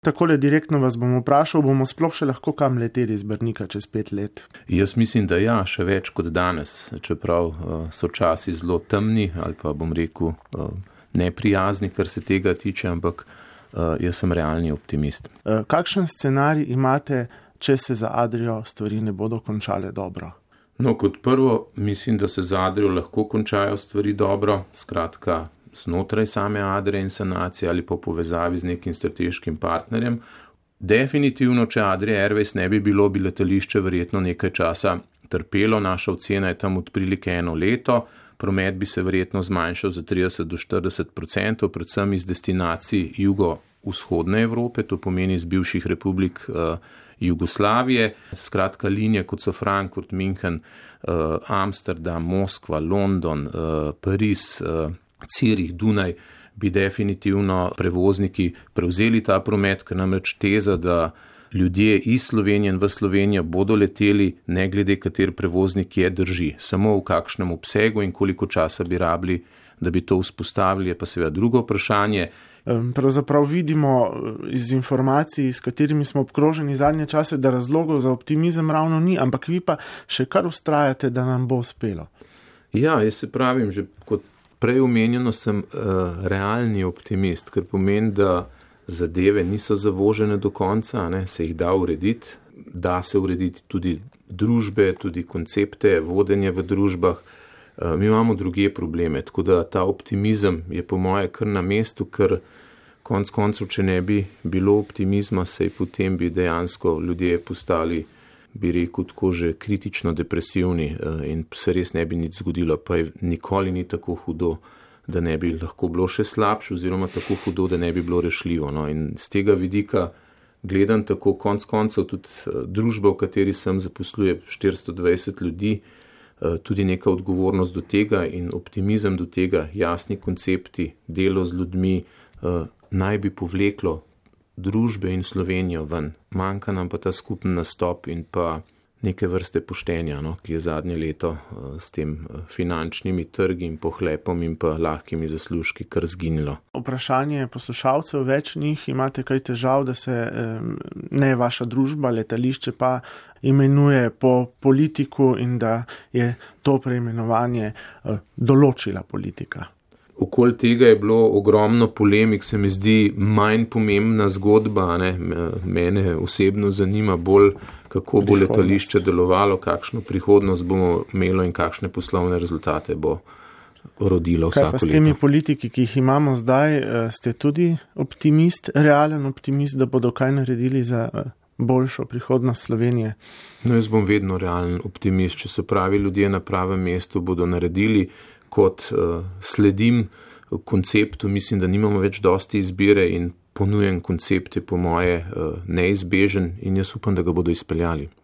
Takole direktno vas bom vprašal, bomo sploh še lahko kam leteli iz Brnika čez pet let? Jaz mislim, da ja, še več kot danes, čeprav uh, so časi zelo temni ali pa bom rekel uh, neprijazni, kar se tega tiče, ampak uh, jaz sem realni optimist. Kakšen scenarij imate, če se za Adrijo stvari ne bodo končale dobro? No, kot prvo, mislim, da se za Adrijo lahko končajo stvari dobro, skratka, znotraj same Adrije in sanacije ali po povezavi z nekim strateškim partnerjem. Definitivno, če Adrije Airways ne bi bilo, bi letališče verjetno nekaj časa trpelo, naša ocena je tam odprilike eno leto, promet bi se verjetno zmanjšal za 30 do 40 odstotkov, predvsem iz destinacij jugo-vzhodne Evrope, to pomeni iz bivših republik. Uh, Jugoslavije, skratka linije kot so Frankfurt, München, uh, Amsterdam, Moskva, London, uh, Pariz, uh, Cirih, Dunaj, bi definitivno prevozniki prevzeli ta promet, ker namreč teza, da ljudje iz Slovenije in v Slovenijo bodo leteli, ne glede kater prevoznik je, drži. Samo v kakšnem obsegu in koliko časa bi rabili, da bi to vzpostavili, je pa seveda drugo vprašanje. Pravzaprav vidimo eh, iz informacij, s katerimi smo obkroženi zadnje čase, da razlogov za optimizem ravno ni, ampak vi pa še kar ustrajate, da nam bo uspelo. Ja, jaz se pravim, že kot prej omenjeno sem uh, realni optimist, ker pomeni, da zadeve niso zavožene do konca, ne, se jih da urediti, da se urediti tudi družbe, tudi koncepte, vodenje v družbah. Eh, mi imamo druge probleme, tako da ta optimizem je po moje kar na mestu, ker konc koncev, če ne bi bilo optimizma, sej potem bi dejansko ljudje postali, bi rekel, tako že kritično depresivni eh, in se res ne bi nič zgodilo, pa je nikoli ni tako hudo, da ne bi lahko bilo še slabše oziroma tako hudo, da ne bi bilo rešljivo. No. In z tega vidika gledam tako konc koncev tudi eh, družba, v kateri sem zaposluje 420 ljudi, Eh, tudi neka odgovornost do tega in optimizem do tega, jasni koncepti, delo z ljudmi, naj bi povleklo družbe in Slovenijo ven. Manjka nam pa ta skupen nastop in pa neke vrste poštenja, no, ki je zadnje leto uh, s tem uh, finančnimi trgi in pohlepom in pa lahkimi zaslužki kar zginilo. Vprašanje poslušalcev, več njih imate kaj težav, da se ne vaša družba, letališče pa imenuje po politiku in da je to preimenovanje uh, določila politika. Okoli tega je bilo ogromno polemik, se mi zdi manj pomembna zgodba. Ne? Mene osebno zanima bolj, kako bo letališče delovalo, kakšno prihodnost bomo imeli in kakšne poslovne rezultate bo rodilo vsako leto. S temi politiki, ki jih imamo zdaj, eh, ste tudi optimist, realen optimist, da bodo kaj naredili za eh, boljšo prihodnost Slovenije? No, jaz bom vedno realen optimist. Če so pravi ljudje na pravem mestu, bodo naredili kot uh, sledim konceptu, mislim, da nimamo več dosti izbire in ponujen koncept je po moje uh, neizbežen in jaz upam, da ga bodo izpeljali.